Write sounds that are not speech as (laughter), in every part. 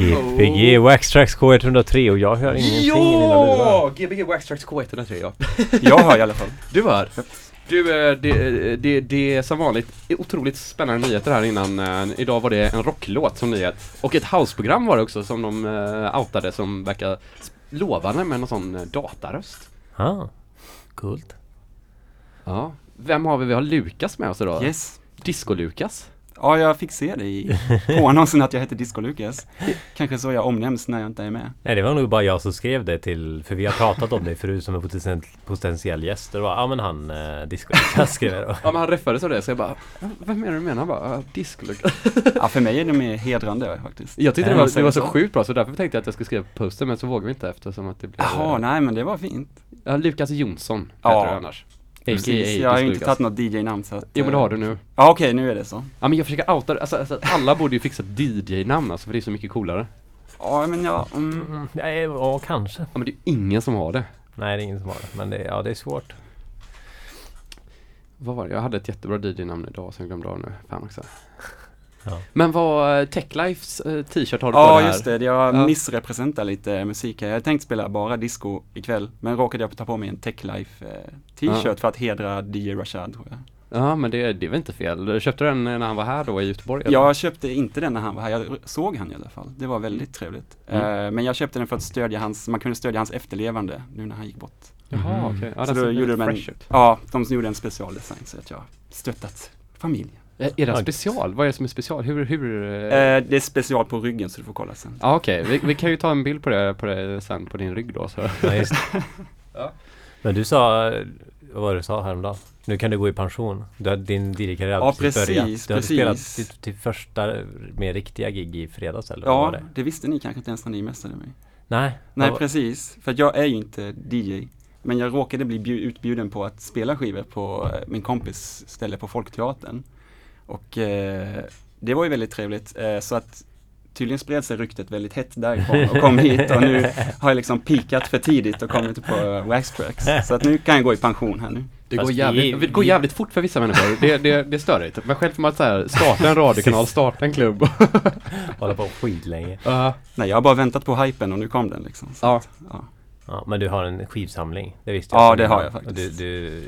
Gbg Waxtrax K103 och jag hör ingenting i mina lurar. Ja! Gbg Waxtrax K103 ja. Jag hör i alla fall. Du hör. Du, eh, det, det, det är som vanligt otroligt spännande nyheter här innan. eh, Idag var det en rocklåt som nyhet. Och ett houseprogram var det också som de outade som verkar lovande med någon sån eh, dataröst. Ah, coolt. Ja. Vem har vi? Vi har Lukas med oss idag. Yes. Disco-Lukas. Ja, jag fick se det i, (laughs) på annonsen att jag heter Disco Lukas. Kanske så jag omnämns när jag inte är med. Nej det var nog bara jag som skrev det till, för vi har pratat om dig förut som en potentiell, potentiell gäst. Och det var, ja men han eh, Disco Lukas (laughs) skrev jag då. Ja men han räffades av det så jag bara, "Ja, vem är det du menar? Jag bara, "Ja, Disco-Lukas. Ja, för mig är det mer hedrande faktiskt. Jag tyckte det Ja, var, det var så sjukt bra så därför tänkte jag att jag skulle skriva posten men så vågade vi inte eftersom att det blev Jaha, nej men det var fint. Ja, Lukas Jonsson Ja. heter du annars. Precis, jag har ju inte tagit något DJ-namn så att, Jo men det eh, har du nu. Ja okej, nu är det så. Ja men jag försöker outa alltså, alltså alla borde ju fixa DJ-namn alltså för det är så mycket coolare. Ja men ja, mm, Mm, nej, ja kanske. Ja men det är ju ingen som har det. Nej det är ingen som har det. Men det, ja, det är svårt. Vad var det? Jag hade ett jättebra DJ-namn idag som jag glömde av nu. Fan också. Ja. Men vad, eh, Techlifes eh, t-shirt har du på ja det här? just det, jag Ja. missrepresenterar lite musik här. Jag hade tänkt spela bara disco ikväll, men råkade jag ta på mig en Tech Life eh, t-shirt Ja. för att hedra DJ Rashad tror jag. Ja men det, det är väl inte fel. Köpte du den när han var här då i Göteborg? eller? Jag köpte inte den när han var här, jag såg han i alla fall. Det var väldigt trevligt. Mm. Men jag köpte den för att stödja hans, man kunde stödja hans efterlevande nu när han gick bort. Jaha Mhm. okej. Ja, så då gjorde de en, ja, de gjorde en specialdesign så att jag stöttat familjen. Eh, Är det Ja. special? Vad är det som är special? Hur, hur? eh, Eh, det är special på ryggen så du får kolla sen. Ja okej, vi, vi kan ju ta en bild på det, på det sen på din rygg då så. Ja, just det. (laughs) Ja. Men du sa, eh, vad var det du sa häromdagen? Nu kan du gå i pension. Du har din DJ-karriär Ja, precis precis, börjat. Du hade spelat till, till första mer riktiga gig i fredags eller var Ja, det? det visste ni kanske inte ens när ni mässade mig. Nej. Nej vad- precis, för att jag är ju inte DJ. Men jag råkade bli bju- utbjuden på att spela skivor på eh, min kompis ställe på Folkteatern. Och eh, det var ju väldigt trevligt. Eh, så att tydligen spred sig ryktet väldigt hett därifrån och kom (laughs) hit och nu har jag liksom pikat för tidigt och kommit på eh, Wax Tracks. Så att nu kan jag gå i pension här nu. Det Fast går, jävligt, det går jävligt fort för vissa människor. Det, det, det stör dig. Men själv får man så här, starta en radiokanal, starta en klubb. (laughs) Hålla på skitlänge. Ja. Nej, jag har bara väntat på hypen och nu kom den liksom. Så Ja. att, ja. Ja, men du har en skivsamling. Det visste Ja, jag. det har jag faktiskt. Du, du,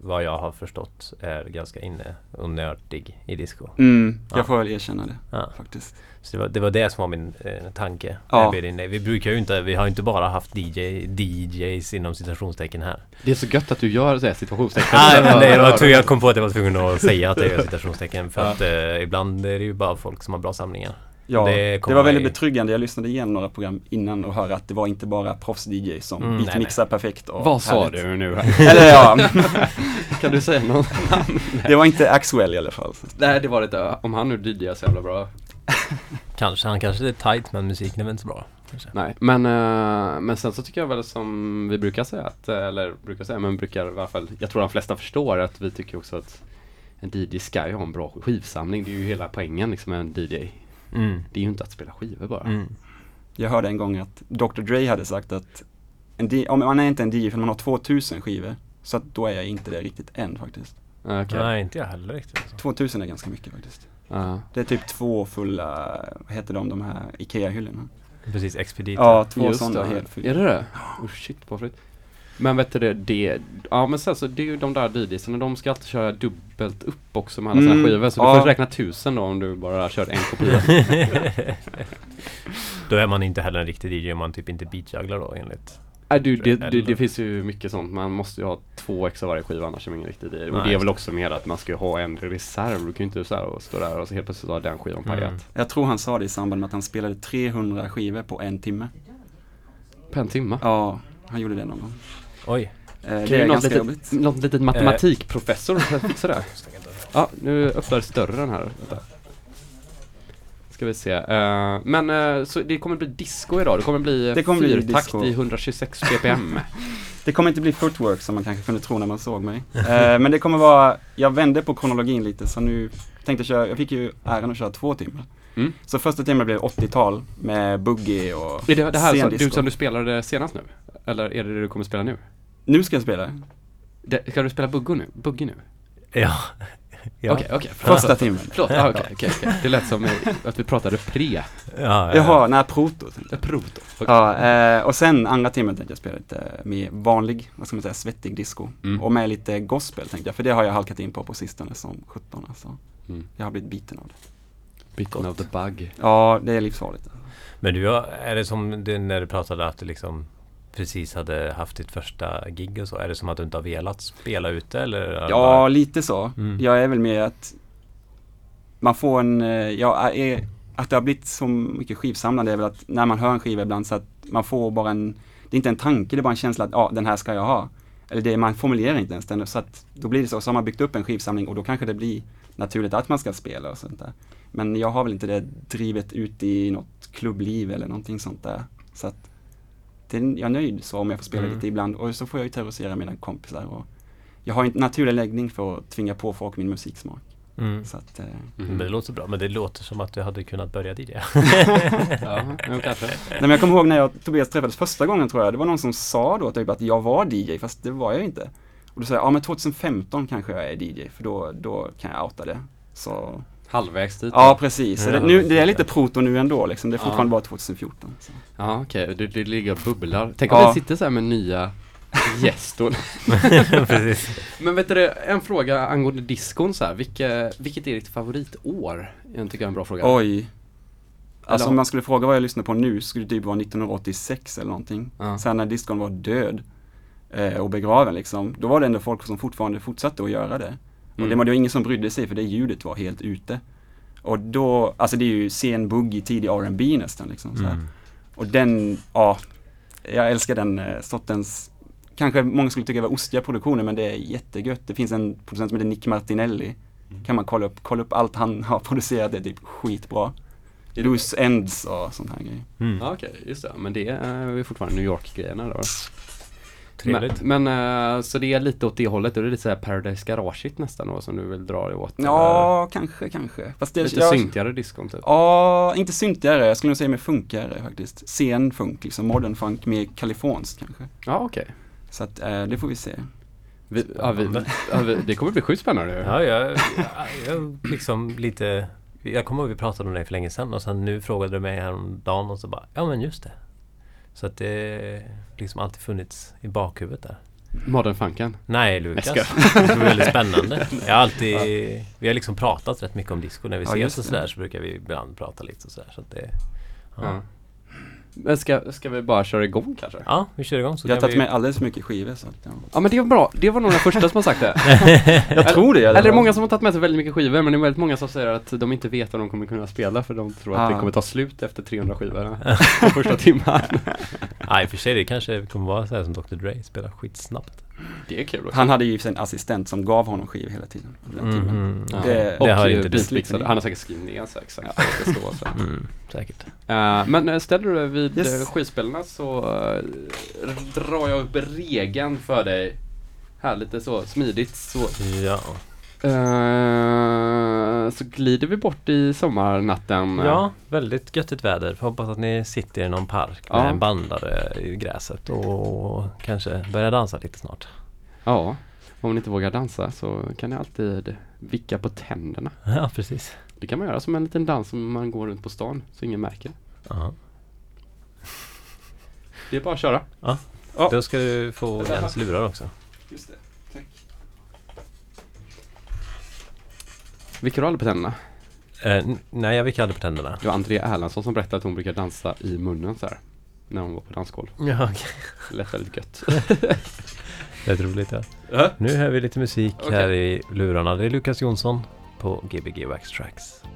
vad jag har förstått är ganska inne och nördig i disco. Mm, jag Ja. får väl erkänna det Ja. faktiskt. Så det var, det var det som var min eh, tanke. Ja. Vi brukar ju inte, vi har ju inte bara haft DJ, DJs inom citationstecken här. Det är så gött att du gör så här situationstecken. Nej men det var tur jag kom på att jag var tvungen att säga att jag gör citationstecken. För Ja. att eh, ibland är det ju bara folk som har bra samlingar. Ja, Det det, var väldigt i- betryggande. Jag lyssnade igenom några program innan och hörde att det var inte bara proffs-DJ som Mm, nej, beatmixar perfekt och Vad sa härligt. du nu? (laughs) Eller ja, (laughs) Kan du säga något? (laughs) det var inte Axwell i alla fall. Nej det var det inte. Om han nu DJar så jävla bra. Kanske, han kanske är tight men musiken är väl inte så bra. Kanske. Nej, men, eh, men sen så tycker jag väl som vi brukar säga att, eh, eller brukar säga, men brukar i alla fall, jag tror de flesta förstår att vi tycker också att en DJ ska ju ha en bra skivsamling. Det är ju hela poängen liksom med en DJ. Mm. Det är ju inte att spela skivor bara. Mm. Jag hörde en gång att Dr Dre hade sagt att om man är inte en DJ för man har 2000 skivor, så att då är jag inte det riktigt än faktiskt. Okej. Nej, inte jag heller riktigt. Alltså. 2000 är ganska mycket faktiskt. Ja. Det är typ två fulla, vad heter de, de här IKEA-hyllorna? Precis, Expedit. Ja, två Just sådana helt fyllda. Är det det? Oh shit, vad. Men vet du det, det, ja men sen så det är ju de där DJsarna, de ska alltid köra dubbelt upp också med alla sina Mm, skivor. Så ja. du får räkna tusen då om du bara kör en kopia. (laughs) Då är man inte heller en riktig DJ om man typ inte beatjugglar då enligt Nej du, det, det, det finns ju mycket sånt. Man måste ju ha två ex av varje skiva annars är man ingen riktig DJ. Och det är väl också mer att man ska ju ha en reserv. Du kan ju inte så här och stå där och så helt plötsligt ha den skivan Mm. pajat. Jag tror han sa det i samband med att han spelade 300 skivor på en timme. På en timme. Ja, han gjorde det någon gång. Oj. Eh, det är något ganska litet, jobbigt. något litet matematikprofessor (laughs) det? Ja, nu öppnar dörren här. Vänta. Ska vi se. Eh, men eh, så det kommer bli disco idag. Det kommer bli Det kommer bli fyrtakt disco. i 126 ppm. (laughs) Det kommer inte bli footwork som man kanske kunde tro när man såg mig. Men det kommer vara, jag vände på kronologin lite så nu tänkte jag köra, jag fick ju äran att köra två timmar. Mm. Så första timmen blev 80-tal med boogie och är det det här som, du, som du spelade senast nu? Eller är det det du kommer spela nu? Nu ska jag spela. Det, ska du spela buggo nu? Buggy nu? Ja. (laughs) Ja. Okej, okej. Första timmen. Förlåt, ah, okej, okej, okej. Det lät som att vi pratade pre. Ja, ja. Jaha, nej, proto. Proto. jag. Ja, eh, och sen andra timmen tänkte jag spela lite mer vanlig, vad ska man säga, svettig disco. Mm. Och med lite gospel tänkte jag, för det har jag halkat in på på sistone som 17 alltså. Mm. Jag har blivit biten av det. Bitten of the bug. Ja, det är livsfarligt. Men du, är det som det, när du pratade att du liksom precis hade haft ditt första gig och så? Är det som att du inte har velat spela ute eller? Ja, bara- lite så. Mm. Jag är väl med att man får en, eh, ja, är, att det har blivit så mycket skivsamlande är väl att när man hör en skiva ibland så att man får bara en, det är inte en tanke, det är bara en känsla att ja, den här ska jag ha. Eller det, man formulerar inte ens den, så att då blir det så, så har man byggt upp en skivsamling och då kanske det blir naturligt att man ska spela och sånt där. Men jag har väl inte det drivet ut i något klubbliv eller någonting sånt där. Så att jag är nöjd så om jag får spela Mm. lite ibland och så får jag ju terrorisera mina kompisar och jag har en naturlig läggning för att tvinga på folk min musiksmak. Mm. Så att, eh, Men det låter bra. Men det låter som att du hade kunnat börja DJ. (laughs) Ja, kanske. Nej men jag kommer ihåg när jag och Tobias träffades första gången tror jag, det var någon som sa då typ att jag var DJ, fast det var jag inte. Och då sa jag, ja men 2015 kanske jag är DJ, för då, då kan jag outa det. Så, Halvvägs dit. ja precis. Ja, det, nu, det är lite proto nu ändå liksom, det är Ja. fortfarande bara 2014. Så. Ja, okej. Det, det ligger och bubblar. Tänk om Ja. vi sitter så här med nya (laughs) (laughs) precis. Men vet du det, en fråga angående diskon så här. Vilke, vilket är ditt favoritår? Jag tycker jag är en bra fråga. Oj. Alltså Eller- om man skulle fråga vad jag lyssnar på nu skulle det typ vara 1986 eller någonting. Ja. Sen när discon var död eh, och begraven liksom, då var det ändå folk som fortfarande fortsatte att göra det. Och Mm. det var det ingen som brydde sig för det ljudet var helt ute. Och då, alltså det är ju sen boogie, tidig R&B nästan liksom så här. Mm. Och den, ja, jag älskar den eh, sortens, kanske många skulle tycka var ostiga produktioner men det är jättegött. Det finns en producent som heter Nick Martinelli. Kan man kolla upp, kolla upp allt han har producerat, det är typ skitbra. Det- Loose Ends och sånt här grejer. Mm. Ja, okej, just det. Men det är ju fortfarande New York-grejerna då. Trevligt. Men, men eh, så det är lite åt det hållet, då är det lite såhär Paradise Garage nästan då som du vill dra det åt? Ja, kanske, kanske. Fast det, eller? Lite jag, syntigare diskon typ? Ja, inte syntigare, jag skulle nog säga mer funkigare faktiskt. Sen funk, liksom modern funk, mer kaliforniskt kanske. Ja, okej. Så att eh, det får vi se. Vi, ja, vi, ja, vi, det kommer bli sjukt spännande ju. Ja, jag, jag, jag liksom lite... Jag kommer ihåg vi pratade om det för länge sedan och sen nu frågade du mig häromdagen och så bara Ja men just det. Så att det liksom alltid funnits i bakhuvudet där. Modern funken. Nej Lukas, det var väldigt spännande. (laughs) Jag har alltid, vi har liksom pratat rätt mycket om disco. När vi Ja, ses och sådär så brukar vi ibland prata lite och sådär. Så att det, ja. Men ska, ska vi bara köra igång kanske? ja, vi kör igång så Jag har tagit vi... med alldeles för mycket skivor så att, ja. Ja men det var bra, det var nog den första som har sagt det. (laughs) Jag tror det Eller det är många som har tagit med sig väldigt mycket skivor men det är väldigt många som säger att de inte vet vad de kommer kunna spela för de tror att det Ah. kommer ta slut efter 300 skivor (laughs) första timmen. Ja, i och för sig det kanske kommer vara så här som Dr Dre, spela skitsnabbt. Det är kul också. Han hade ju en assistent som gav honom skivor hela tiden. Den timmen. Ja. Det- och det har eh, inte du. beatmixade. Han har säkert skrivit ner så exakt vad det ska stå. Mm, säkert. Eh, men eh, ställer du dig vid Yes. yes. skivspelarna så eh, drar jag upp regeln för dig. Här lite så smidigt så. Ja. Eh, så glider vi bort i sommarnatten. ja, väldigt göttigt väder. Hoppas att ni sitter i någon park med Ja. en bandare i gräset och kanske börjar dansa lite snart. Ja, om ni inte vågar dansa så kan ni alltid vicka på tänderna. (laughs) Ja, precis. Det kan man göra som en liten dans som man går runt på stan så ingen märker. Ja. Det är bara att köra. Ja. Då ska du få Jens lurar också. Just det. Vickar du aldrig på tänderna? Eh, nej, jag vickar aldrig på tänderna. Det var Andrea Erlandsson som berättade att hon brukar dansa i munnen så här. När hon var på dansgolv. Ja, okej. Det lät väldigt gött. (laughs) Är roligt ja. Nu hör vi lite musik Okej. här i lurarna. Det är Lukas Jonsson på Gbg Wax Tracks.「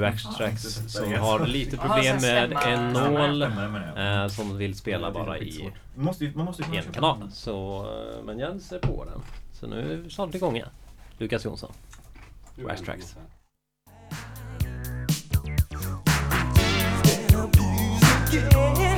Gbg Backtracks som har lite problem med en nål eh, som vill spela bara i en kanal. Så, eh, men Jens är på den. Så nu är vi snart igång igen. Lukas Jonsson. Backtracks. Hello.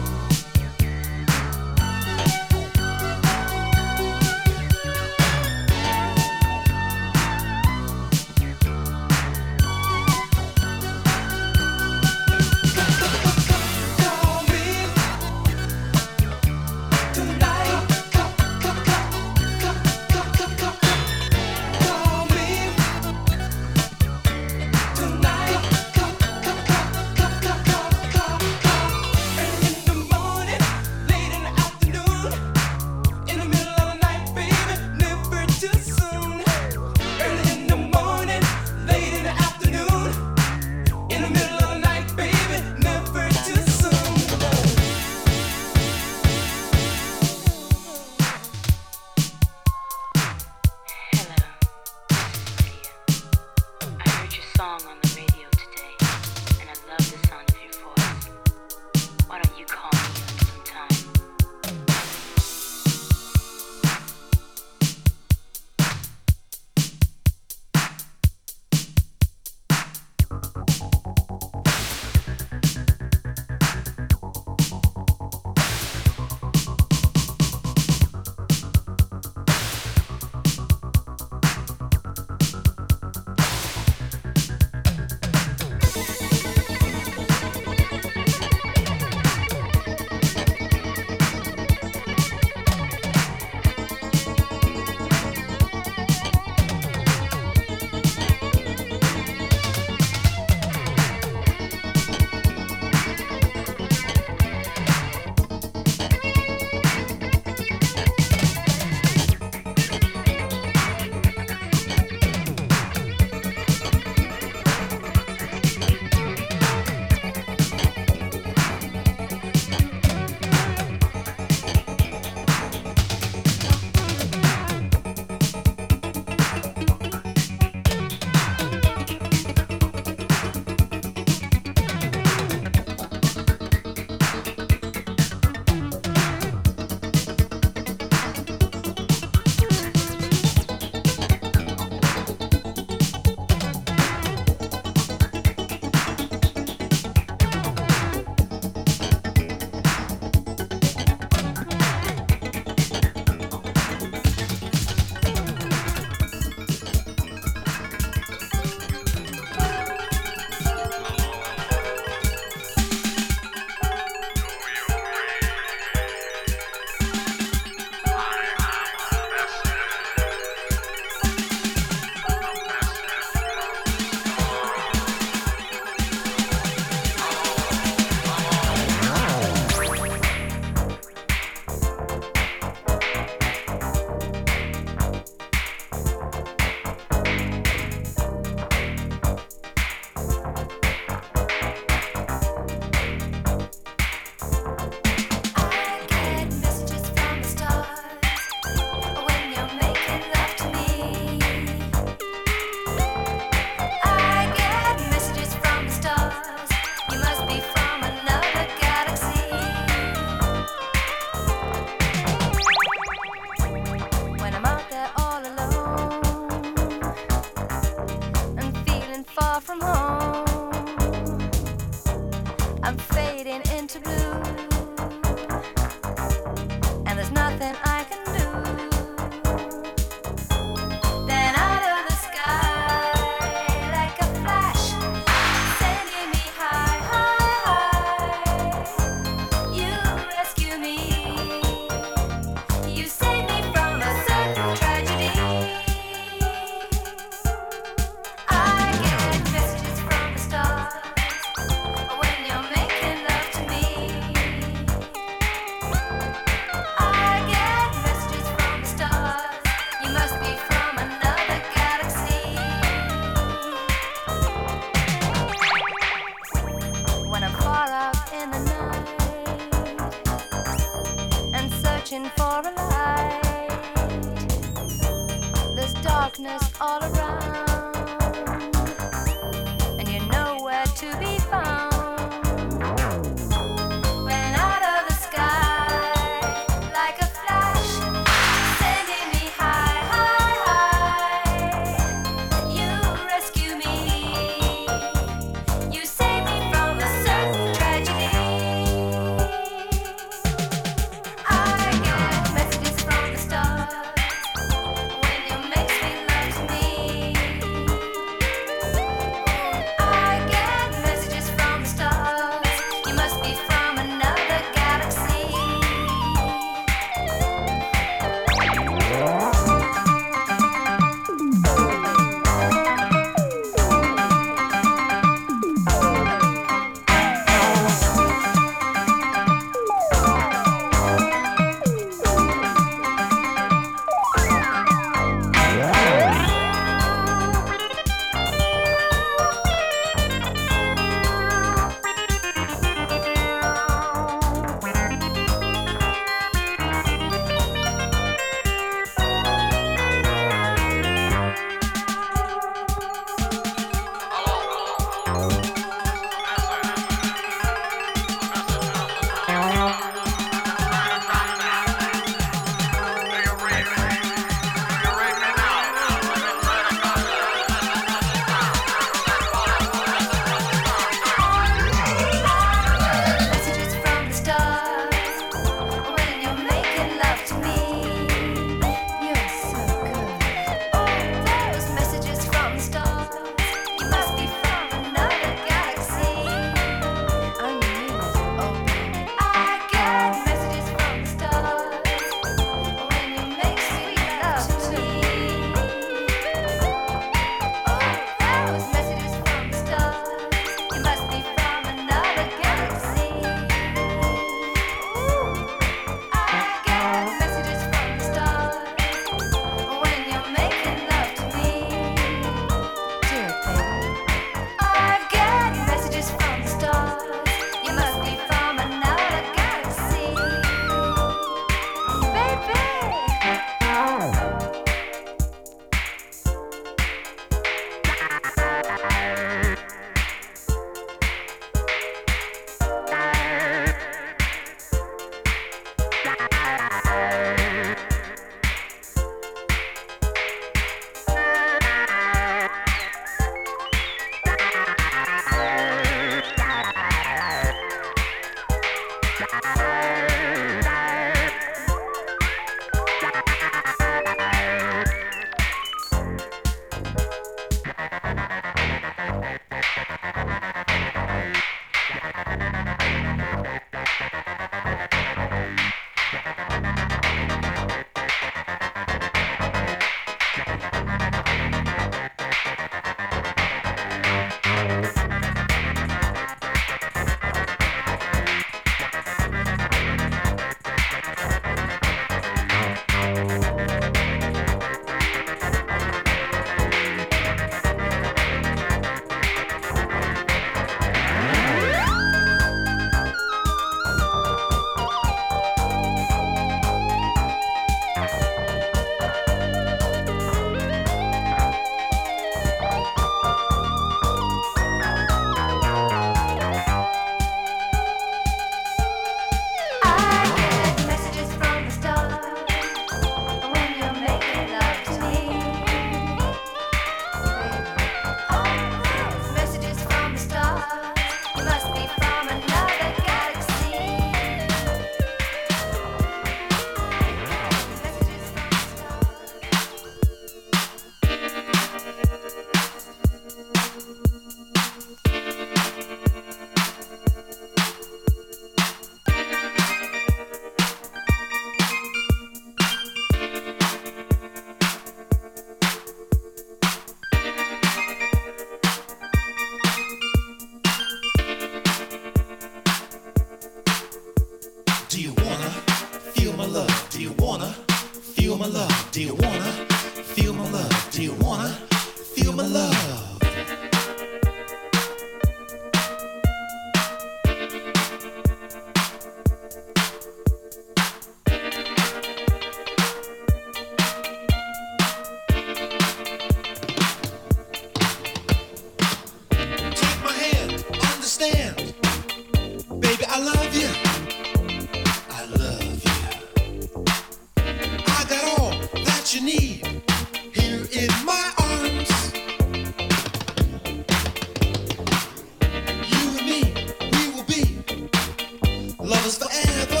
lovers forever.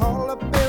call up.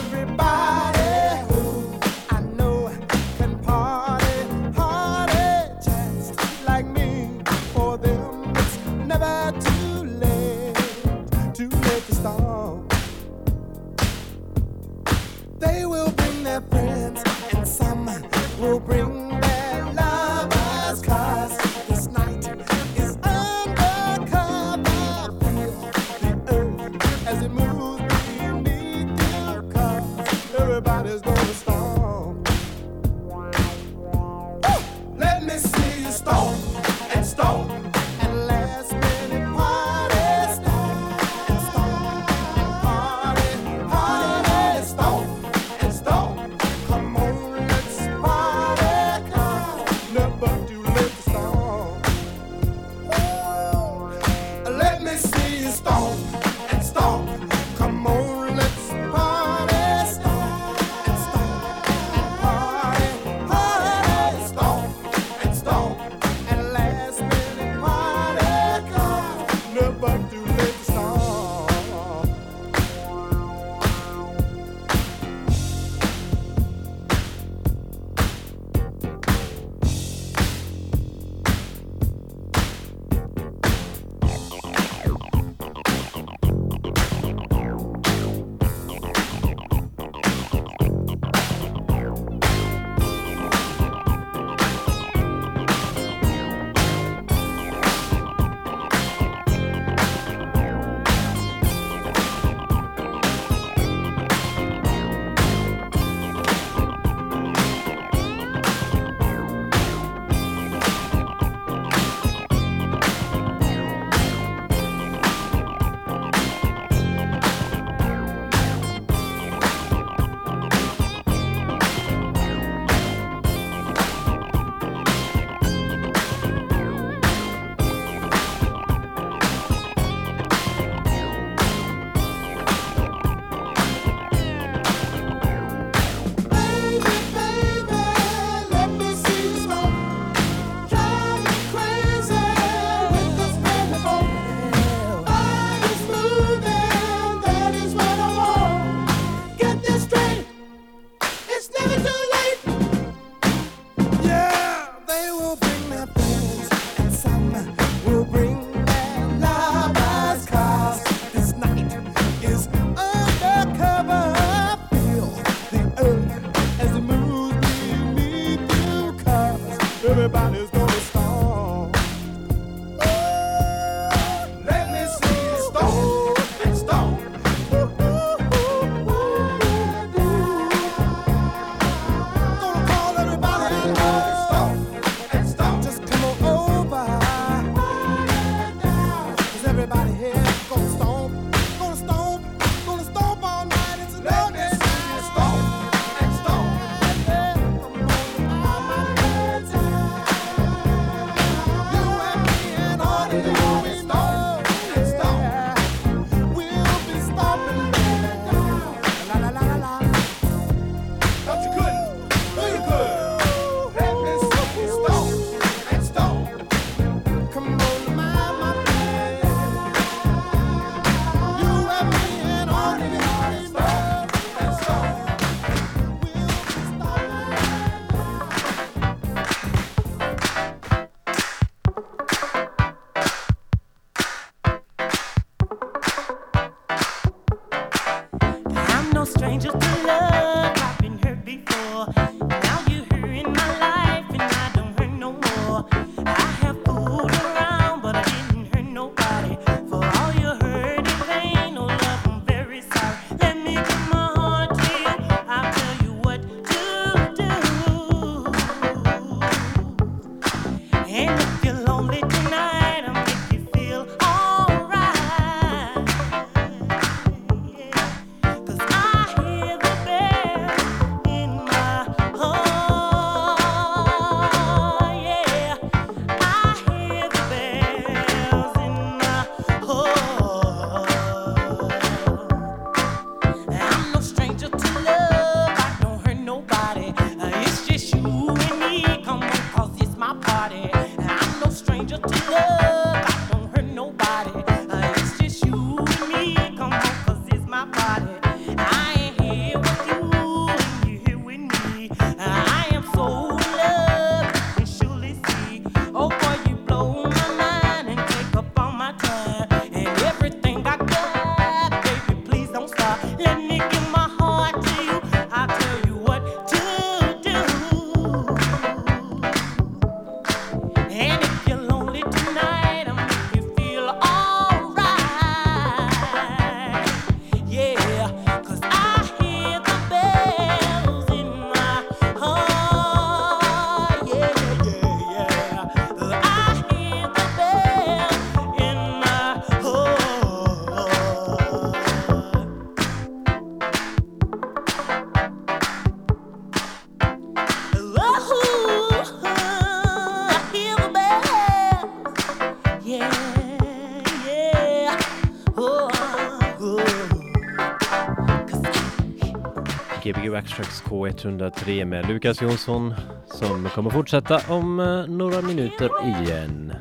Waxtrax K103 med Lukas Jonsson som kommer fortsätta om eh, några minuter igen.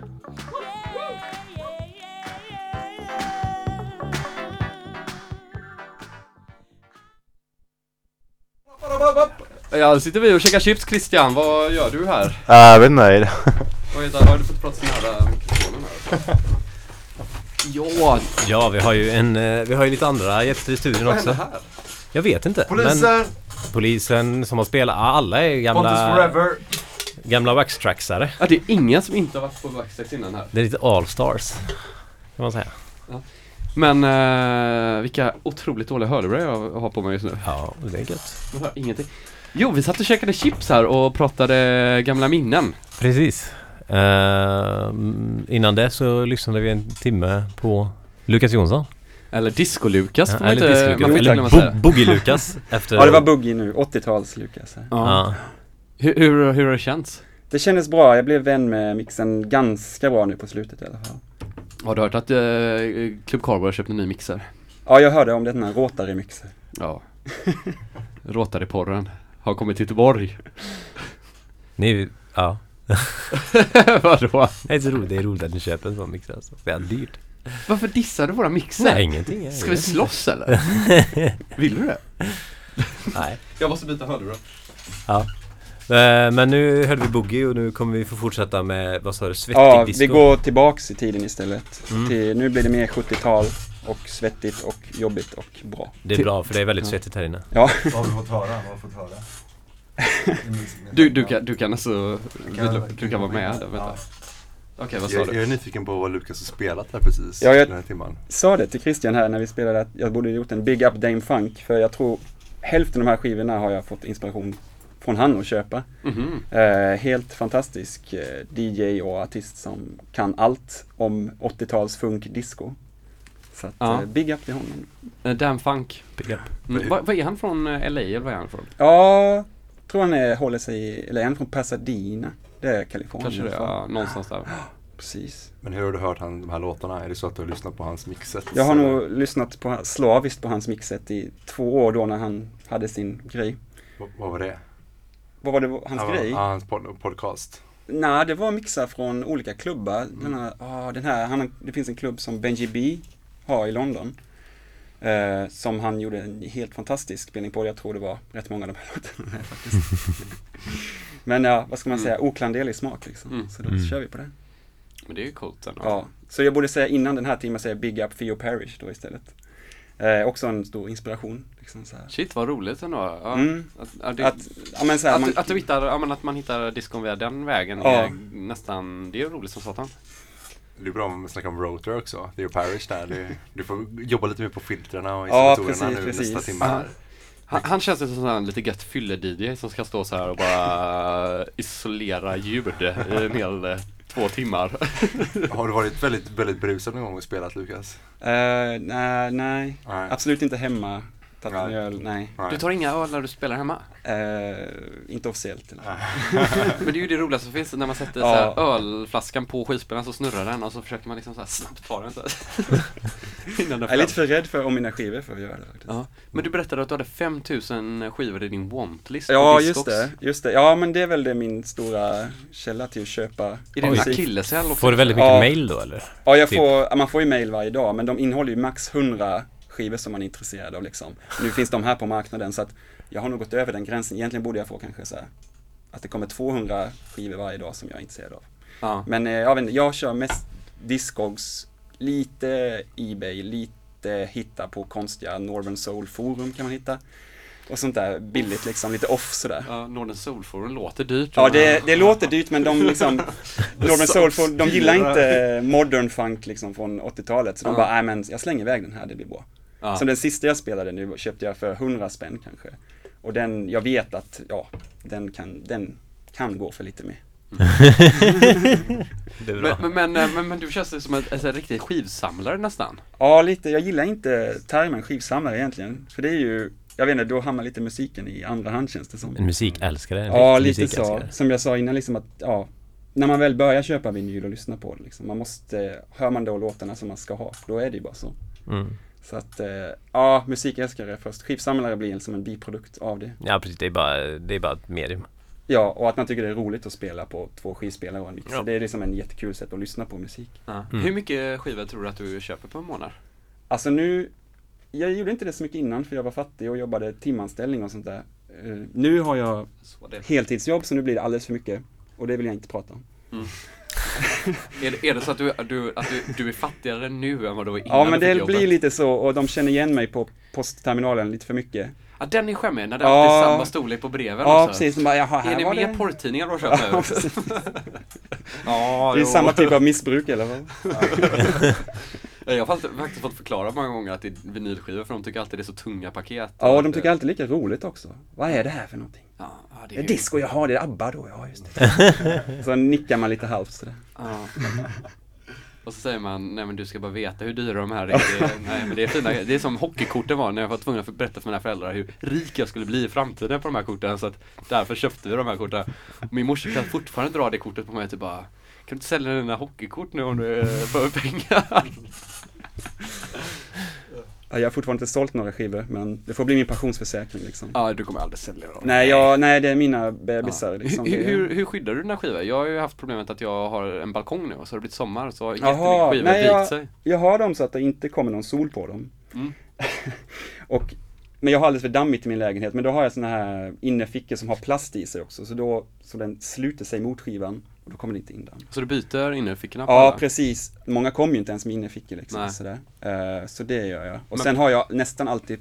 Ja, sitter vi och käkar chips Christian, vad gör du här? Äh, jag (laughs) vet inte. Vad heter, har du fått prata så nära mikrofonen här? (laughs) Ja, Ja, vi har ju en, eh, vi har ju lite andra gäster i studion vad också. händer här? Jag vet inte. Polisen! Men polisen som har spelat, ja, alla är gamla, gamla Waxtraxare. Ja, det är ingen som inte har varit på Backstreet innan här. Det är lite Allstars. Kan man säga. Men eh, vilka otroligt dåliga hörlurar jag har på mig just nu. Ja, det är gött. Jag hör ingenting. Jo, vi satt och käkade chips här och pratade gamla minnen. Precis. Eh, mm, innan det så lyssnade vi en timme på Lukas Jonsson. Eller Disco-Lukas Ja, eller Disco-Lukas. Boogie-Lukas (laughs) efter... Ja det var boogie nu, 80-tals Lukas. här. Ja. Hur, hur, hur har det känts? Det kändes bra, jag blev vän med mixen ganska bra nu på slutet i alla fall. Har du hört att eh, Club Carbo har köpt en ny mixer? Ja jag hörde om den här Rotary-mixen. Ja. Rotary-porren har kommit till Göteborg. Ni, ja. (laughs) Vadå? Det är så roligt, det är roligt att ni köper en sån mix alltså. Det är dyrt. Varför dissar du våra mixer? Nej, ingenting. Ska vi slåss eller? (laughs) Vill du det? Nej. Jag måste byta hörlurar. Ja. Eh, Men nu hörde vi Boogie och nu kommer vi få fortsätta med, vad sa du, svettig Ja, disco? vi går tillbaks i tiden istället. Mm. Till, nu blir det mer 70-tal och svettigt och jobbigt och bra. Det är bra för det är väldigt svettigt här inne. Ja. Vad har vi fått höra? Vad har vi fått höra? (laughs) Du, du, kan, du kan alltså, vill du, du kan vara med där, vänta. Okej, vad sa Jag, jag du? är nyfiken på vad Lukas har spelat där precis, Ja, jag- den här timman. sa det till Christian här när vi spelade att jag borde gjort en Big Up Dame Funk för jag tror hälften av de här skivorna har jag fått inspiration från han att köpa. Mhm. Eh, helt fantastisk eh, DJ och artist som kan allt om 80-tals funk disco. Så att, Ja. eh, big up till honom. Eh, Dan Funk. Big up. Mm, vad, vad är han från eh, LA eller vad är han från? Ja, tror han är, håller sig, i- eller är han från Pasadena? Det är Kalifornien. Kanske det, fall. ja, någonstans där. (gasps) Precis. Men hur har du hört han, de här låtarna? Är det så att du har lyssnat på hans mixet? Jag har eller? nog lyssnat på, slaviskt på hans mixet i två år då när han hade sin grej. Vad, vad var det? Vad var det hans ja, grej? Ja, hans pod podcast. Nej, det var mixar från olika klubbar. Den här, ah, den här han, det finns en klubb som Benji B har i London. Eh, som han gjorde en helt fantastisk spelning på. Jag tror det var rätt många av de här låtarna faktiskt. (laughs) (laughs) Men ja, vad ska man säga, oklanderlig smak liksom. Mm. Så då Mm. kör vi på det. Men det är ju coolt ändå. Ja, så jag borde säga innan den här timmen säga Big Up Theo Parrish då istället. Eh, också en stor inspiration. Liksom så här. Shit vad roligt ändå. Ja, Mm. att, ja, det, Att, ja, men så här, att, man, att du hittar, ja, men att man hittar diskon via den vägen Ja. är nästan, det är roligt som satan. Det är bra om man snackar om Rotor också. Det är ju Parish där. Du, du får jobba lite mer på filtrerna och Ja, installatorerna precis, nu precis. nästa timme Ja. här. Han, han känns ju som en lite gött fylle-DJ som ska stå så här och bara isolera ljud i en hel eh, två timmar. (laughs) Har du varit väldigt, väldigt brusad någon gång och spelat Lukas? nej, nej, Nej. absolut inte hemma. Tagit en öl, nej. Nej. Du tar inga öl när du spelar hemma? Eh, inte officiellt. Eller? (laughs) Men det är ju det roligaste som finns när man sätter Ja. så ölflaskan på skivspelaren så snurrar den och så försöker man liksom så här snabbt ta den så. (laughs) Innan den Jag är lite för rädd för om mina skivor för att göra det faktiskt. Ja. Men du berättade att du hade 5000 skivor i din wantlist Ja, just det, just det. Ja, men det är väl det min stora källa till att köpa Är det musik. akilleshäl också? Får du väldigt mycket Ja. mail då eller? Ja, jag Typ. får, man får ju mail varje dag, men de innehåller ju max 100 skivor som man är intresserad av liksom. Nu finns de här på marknaden så att jag har nog gått över den gränsen. Egentligen borde jag få kanske så här, att det kommer 200 skivor varje dag som jag är intresserad av. Ja. Men eh, jag vet inte, jag kör mest Discogs, lite Ebay, lite hitta på konstiga Northern Soul forum kan man hitta. Och sånt där billigt liksom, lite off sådär. Ja, Northern Soul Forum låter dyrt. Ja, det, det låter dyrt men de liksom, (laughs) Northern Soul, Forum, de gillar inte modern funk liksom från 80-talet. Så de Ja. bara, nej men jag slänger iväg den här, det blir bra. Ja. Som den sista jag spelade nu köpte jag för 100 spänn kanske. Och den, jag vet att, ja, den kan, den kan gå för lite mer. Det är bra. Men, men, men, men, men du känns som en, en, en riktig skivsamlare nästan. Ja, lite. Jag gillar inte termen skivsamlare egentligen. För det är ju, jag vet inte, då hamnar lite musiken i andra hand känns det som. En musikälskare. En Ja, lite så. Som jag sa innan, liksom att, ja, när man väl börjar köpa vinyl och lyssna på det, liksom, man måste, hör man då låtarna som man ska ha, då är det ju bara så. Mm. Så att, eh, ja, musikälskare först. Skivsamlare blir som en biprodukt av det. Ja precis, det är bara, det är bara ett medium. Ja, och att man tycker det är roligt att spela på två skivspelare och en mixer. Ja. Det är liksom en jättekul sätt att lyssna på musik. Ja. Mm. Hur mycket skivor tror du att du köper på en månad? Alltså nu, jag gjorde inte det så mycket innan för jag var fattig och jobbade timanställning och sånt där. Eh, nu har jag Så heltidsjobb så nu blir det alldeles för mycket. Och det vill jag inte prata om. (laughs) Är det, är det så att, du, du, att du, du är fattigare nu än vad du var innan Ja men det blir lite så och de känner igen mig på postterminalen lite för mycket. Ja, den är skämmig, när det Ja. alltid är samma storlek på breven Ja också. precis, bara jaha här Är det mer det. porrtidningar du har (laughs) köpt Ja, nu? (laughs) ja, Det är jo. samma typ av missbruk eller vad? Ja, Jag har faktiskt, fått förklara många gånger att det är vinylskivor för de tycker alltid det är så tunga paket. Ja, och de tycker alltid lika roligt också. Vad är det här för någonting? Ja, ja, det är ju- disco, jaha det är ABBA då, ja just det. (laughs) så nickar man lite halvt sådär. Ja. (laughs) Och så säger man, nej men du ska bara veta hur dyra de här är. Det, nej men det är fina, det är som hockeykorten var när jag var tvungen att berätta för mina föräldrar hur rik jag skulle bli i framtiden på de här korten. Så att därför köpte vi de här korten. Min morsa kan fortfarande dra det kortet på mig typ bara, kan du inte sälja dina hockeykort nu om du eh, behöver pengar? (laughs) Ja, jag har fortfarande inte sålt några skivor men det får bli min pensionsförsäkring liksom. Ja, du kommer aldrig sälja dem. Nej, jag, nej det är mina bebisar liksom. hur, hur, hur skyddar du dina skivor? Jag har ju haft problemet att jag har en balkong nu och så har det blivit sommar så har jättemycket skivor nej jag, sig. jag har dem så att det inte kommer någon sol på dem. Mm. (laughs) och, men jag har alldeles för dammigt i min lägenhet, men då har jag såna här innerfickor som har plast i sig också, så då, så den sluter sig mot skivan och då kommer det inte in den. Så du byter innerfickorna Ja, alla? precis. Många kommer ju inte ens med innerfickor liksom, sådär. Eh, så det gör jag. Och Men- sen har jag nästan alltid,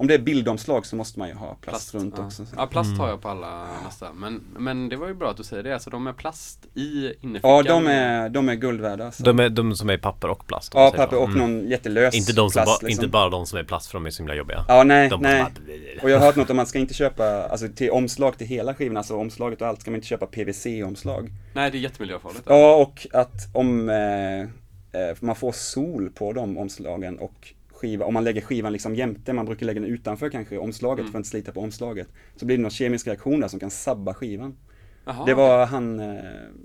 om det är bildomslag så måste man ju ha plast, runt ja. också. Ja, plast Mm. har jag på alla nästan. Men, men det var ju bra att du säger det, alltså de är plast i innerfickan. Ja, de är, de är guld värda. alltså. De, är, de som är papper och plast. Ja, papper så. och någon jättelös Inte, de som plast, ba, liksom. inte bara de som är plast för de är så himla jobbiga. Ja, nej, de nej. Bara, Och jag har hört något om att man ska inte köpa, alltså till omslag till hela skivan, alltså omslaget och allt, ska man inte köpa PVC-omslag. Nej, det är jättemiljöfarligt. Ja, och att om eh, eh, man får sol på de omslagen och skiva, om man lägger skivan liksom jämte, man brukar lägga den utanför kanske omslaget Mm. för att inte slita på omslaget, så blir det någon kemisk reaktion där som kan sabba skivan. Jaha. Det var han, eh,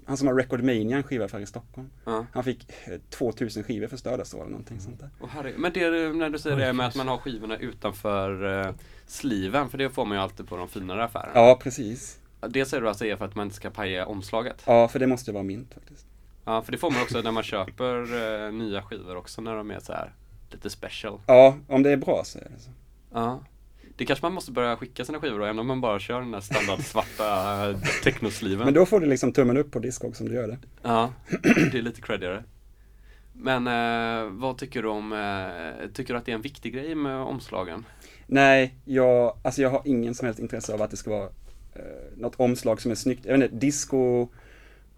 han som har Record Mania, en skiva för här i Stockholm. Ja. Han fick eh, 2000 skivor förstörda så eller någonting sånt där. Åh, herre- men det är när du säger det med att man har skivorna utanför eh, sliven, för det får man ju alltid på de finare affärerna. Ja, precis. Det säger du alltså är för att man inte ska paja omslaget? Ja, för det måste vara mint faktiskt. Ja, för det får man också när man köper eh, nya skivor också, när de är så här lite special. Ja, om det är bra så är det så. Ja. Det kanske man måste börja skicka sina skivor då, även om man bara kör den där standard svarta (laughs) technosliven. Men då får du liksom tummen upp på Discog som du gör det. Ja, det är lite creddigare. Men eh, vad tycker du om, eh, tycker du att det är en viktig grej med omslagen? Nej, jag, alltså jag har ingen som helst intresse av att det ska vara eh, något omslag som är snyggt. Jag vet inte, disco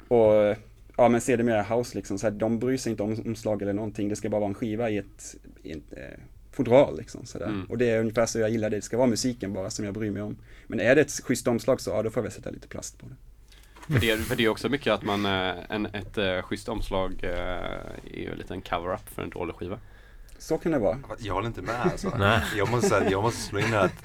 och ja men sedermera house liksom, så här, de bryr sig inte om omslag eller någonting. Det ska bara vara en skiva i ett, i ett eh, fodral liksom sådär. Mm. Och det är ungefär så jag gillar det. Det ska vara musiken bara som jag bryr mig om. Men är det ett schysst omslag så, ja då får jag väl sätta lite plast på det. För det, för det är också mycket att man, eh, en, ett uh, schysst omslag eh, är ju en liten cover-up för en dålig skiva. Så kan det vara. Jag håller inte med alltså. Nej. Jag måste säga, jag måste slå in här att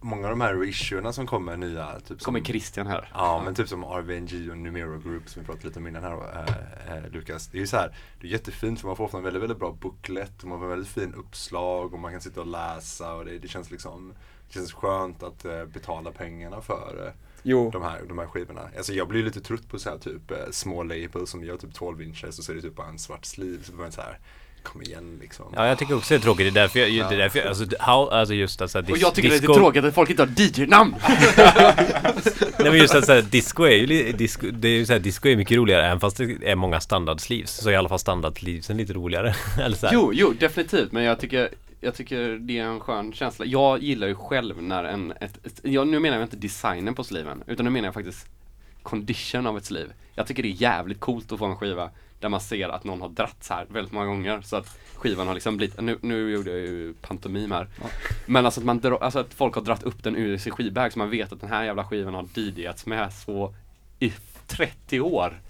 många av de här reissuerna som kommer nya, typ Kommer som, Christian här. Ja, men typ som RVNG och Numero Group som vi pratade lite om innan här äh, äh, Lukas. Det är ju så här, det är jättefint för man får ofta en väldigt, väldigt bra booklet och man får väldigt fin uppslag och man kan sitta och läsa och det, det känns liksom det känns skönt att äh, betala pengarna för äh, Jo. de, här, de här skivorna. Alltså jag blir lite trött på så här typ äh, små labels som gör typ 12 inches och så är det typ bara en svart sleeve. Så man så här, kom igen liksom. Ja, jag tycker också det är tråkigt. Det är därför jag, Ja. det är därför jag, alltså, how, alltså just att så här, Och dis- jag tycker det är disco- tråkigt att folk inte har DJ-namn! (laughs) Nej men just att så här, disco är ju disco, det är ju så här, disco är mycket roligare även fast det är många standard sleeves Så är i alla fall standard sleevesen lite roligare. (laughs) Eller så här. Jo, jo, definitivt. Men jag tycker, jag tycker det är en skön känsla. Jag gillar ju själv när en, ett, ett, jag, nu menar jag inte designen på sliven, utan nu menar jag faktiskt condition av ett sleeve. Jag tycker det är jävligt coolt att få en skiva där man ser att någon har dratt så här väldigt många gånger så att skivan har liksom blivit, nu, nu gjorde jag ju pantomim här. Men alltså att, man alltså att folk har dratt upp den ur sin skivbag så man vet att den här jävla skivan har DJats med så i 30 år.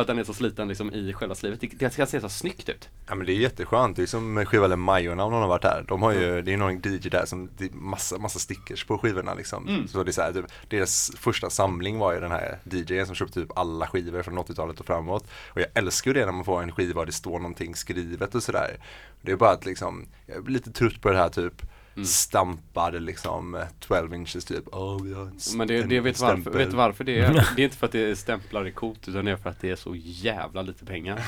För att den är så sliten liksom i själva slivet. Det, det ska se så snyggt ut. Ja men det är jätteskönt, det är som med skiva eller Majorna om någon har varit här. De har ju, det är någon DJ där som, det är massa, massa stickers på skivorna liksom. Mm. Så det är så här, typ, deras första samling var ju den här DJn som köpte typ alla skivor från 80-talet och framåt. Och jag älskar ju det när man får en skiva och det står någonting skrivet och sådär. Det är bara att liksom, jag är lite trött på det här typ Mm. stampade liksom eh, 12 inches typ. Åh, vi har en, Men det, det vet, varför, vet varför det är? Det är inte för att det är stämplar i coolt utan det är för att det är så jävla lite pengar.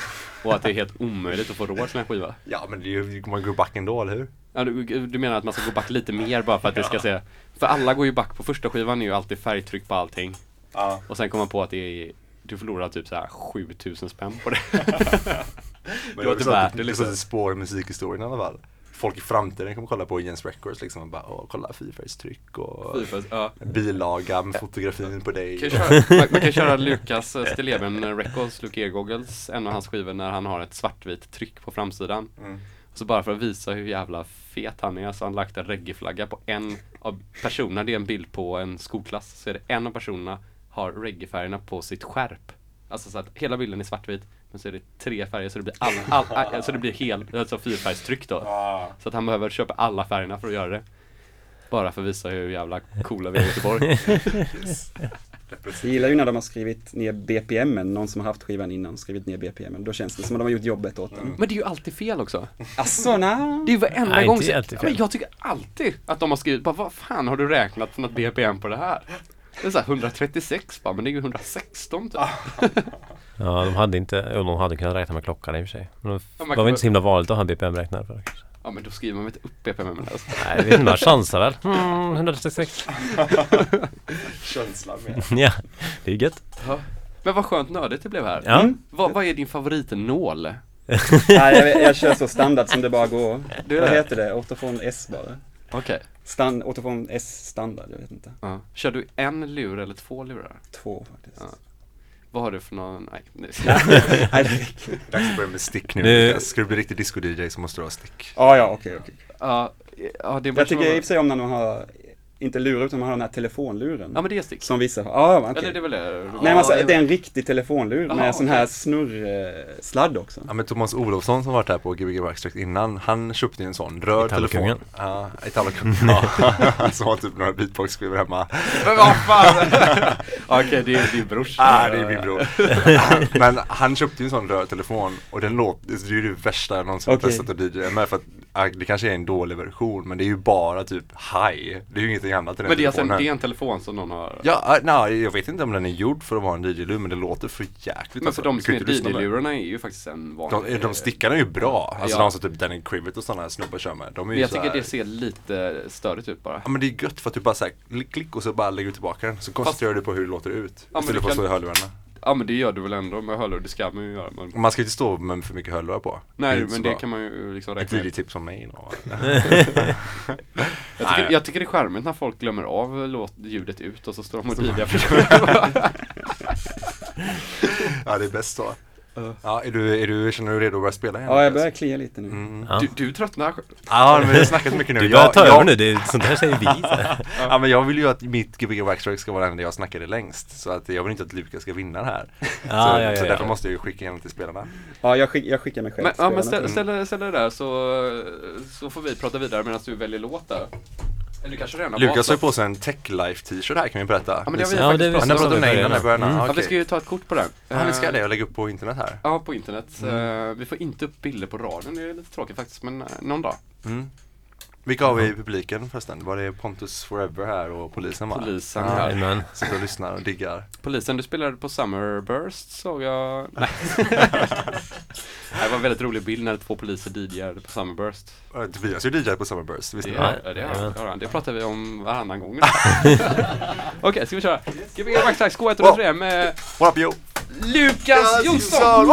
Och att det är helt omöjligt att få råd till en skiva. Ja men det är ju, man går back ändå eller hur? Ja, du, du menar att man ska gå back lite mer bara för att det ska se För alla går ju back på första skivan är ju alltid färgtryck på allting Ja. Och sen kommer man på att det är Du förlorar typ så här 7000 spänn på det (laughs) Men Det var inte värt det det liksom liksom spår i musikhistorien i alla fall. Folk i framtiden kommer kolla på Jens Records liksom och bara åh kolla fyrfärgstryck och Fyrfärgs- ja. bilaga med fotografin på dig. kan köra, man, man kan köra (laughs) Lukas eh, Stilleben Records, Luke Ergogels, en av hans skivor när han har ett svartvitt tryck på framsidan. Mm. Så bara för att visa hur jävla fet han är så har han lagt en reggae-flagga på en av personerna, det är en bild på en skolklass, så är det en av personerna har reggae-färgerna på sitt skärp. Alltså så att hela bilden är svartvit, men så är det tre färger så det blir all, all, all, så det blir hel, alltså fyrfärgstryck då. Så att han behöver köpa alla färgerna för att göra det. Bara för att visa hur jävla coola vi är i Göteborg. (laughs) Jag gillar ju när de har skrivit ner BPMen, någon som har haft skivan innan skrivit ner BPMen. Då känns det som att de har gjort jobbet åt den. Men det är ju alltid fel också. Asså, nej. Det är ju varenda Nej, gång inte så, men jag tycker alltid att de har skrivit, bara vad fan har du räknat för något BPM på det här? Det är såhär 136 bara, men det är ju 116 typ. Ja, de hade inte, jo, de hade kunnat räkna med klockan i och för sig. Men Ja, det man var väl inte så himla vanligt att ha BPM-räknare för kanske. Ja men då skriver man väl inte upp BPM men alltså. Nej, jag vet inte, man chansar väl. Mm, 136. Känslan med. (laughs) ja, det är gött. Men vad skönt nördigt det blev här. Ja. Mm. Vad, vad är din favoritnål? Nej, jag, jag kör så standard som det bara går. Är Vad heter det? Autofon S bara. Okej. Stand, Autofon S standard, jag vet inte. Ja. Kör du en lur eller två lurar? Två faktiskt. Ja. Vad har du för någon, nej. räcker. (laughs) (laughs) Dags att börja med stick nu. Nu-. Ska du bli riktig disco-DJ så måste du ha stick. Ja, ja, okej, okej. ja, ja, det Jag tycker i och för sig om när man har, inte lurar utan man har den här telefonluren. Ja men det är stick. Som vissa har. Ja, okej. Eller det är väl det? Nej men alltså, det är en riktig telefonlur Jaha, med sån här snurrsladd också. Ja men Thomas Olofsson som varit här på Gbg Backstreet innan, han köpte ju en sån röd telefon. Ja, Italokungen. (laughs) Ja, (laughs) som har typ några beatbox-skivor hemma. Men vad fan! (laughs) Okej, det är din brors. Ah, det är min bror. Men han köpte ju en sån röd telefon och den låter, det är ju det värsta jag någonsin Okej. testat att DJ med för att det kanske är en dålig version men det är ju bara typ high. Det är ju ingenting annat i den Men det är, alltså en, telefonen. det är en telefon som någon har Ja, ah, nej, jag vet inte om den är gjord för att vara en DJ-lur men det låter för jäkligt Men alltså. för de Du som är. DJ-lurarna är ju faktiskt en vanlig de, de stickarna är ju bra, alltså Ja. de som typ Danny Crivet och sådana här snubbar kör med. De är Men jag tycker här- det ser lite störigt ut bara Ja men det är gött för att du bara såhär, klick, och så bara lägger du tillbaka den. Så koncentrerar du på hur det låter ut. men istället för att stå i hörlurarna. Ja men det gör du väl ändå med hörlurar, det ska man ju göra men... Man ska inte stå med för mycket hörlurar på. Nej så men det bra. kan man ju liksom Ett räkna med DJ-tips från mig då. (laughs) (laughs) jag tycker, jag tycker det är charmigt när folk glömmer av låt, ljudet ut och så står de och DJar (laughs) ja det är bäst så. Ja, är du, är du, känner du dig redo att börja spela igen? Ja, jag börjar klia lite nu. Mm. Ja. du, du tröttnar Ja, men vi har snackat mycket nu. Du börjar Jag- ta jag- över nu, det är, sånt här säger vi. (laughs) Ja men jag vill ju att mitt Gbg Backstrike ska vara den där jag snackade längst. Så att jag vill inte att Lukas ska vinna det här. Ja, så, ja, ja, så därför måste jag ju skicka igenom till spelarna. Ja, jag, skick, jag skickar mig själv. Men, ja, men ställ, till- ställ, ställ dig där så, så får vi prata vidare medan du väljer låt där Eller du kanske redan har Lukas har ju på sig en Tech Life t-shirt här kan vi berätta. Ja men det har vi Ja, faktiskt pratat om den innan i början. Mm. Ja vi okej. ska ju ta ett kort på den Ja, ni ska Eh, det och lägga upp på internet här. Ja på internet, Eh, vi får inte upp bilder på radion, det är lite tråkigt faktiskt men eh, någon dag Mm. Vilka har vi i publiken förresten? Var det Pontus Forever här och polisen va? Polisen Ja, här. Jajamän. (laughs) Sitter och lyssnar och diggar. Polisen, du spelade på Summerburst såg jag (laughs) Nej (laughs) Det var en väldigt rolig bild när två poliser DJade på Summerburst Tobias är ju DJ på Summerburst, visste ni? Ja, ja, det, har, ja, det pratar vi om varannan gång Okej, ska vi köra? Gbg Backstrike Wow. K103 med What up yo? Lukas Jonsson!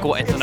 Gbg Workstation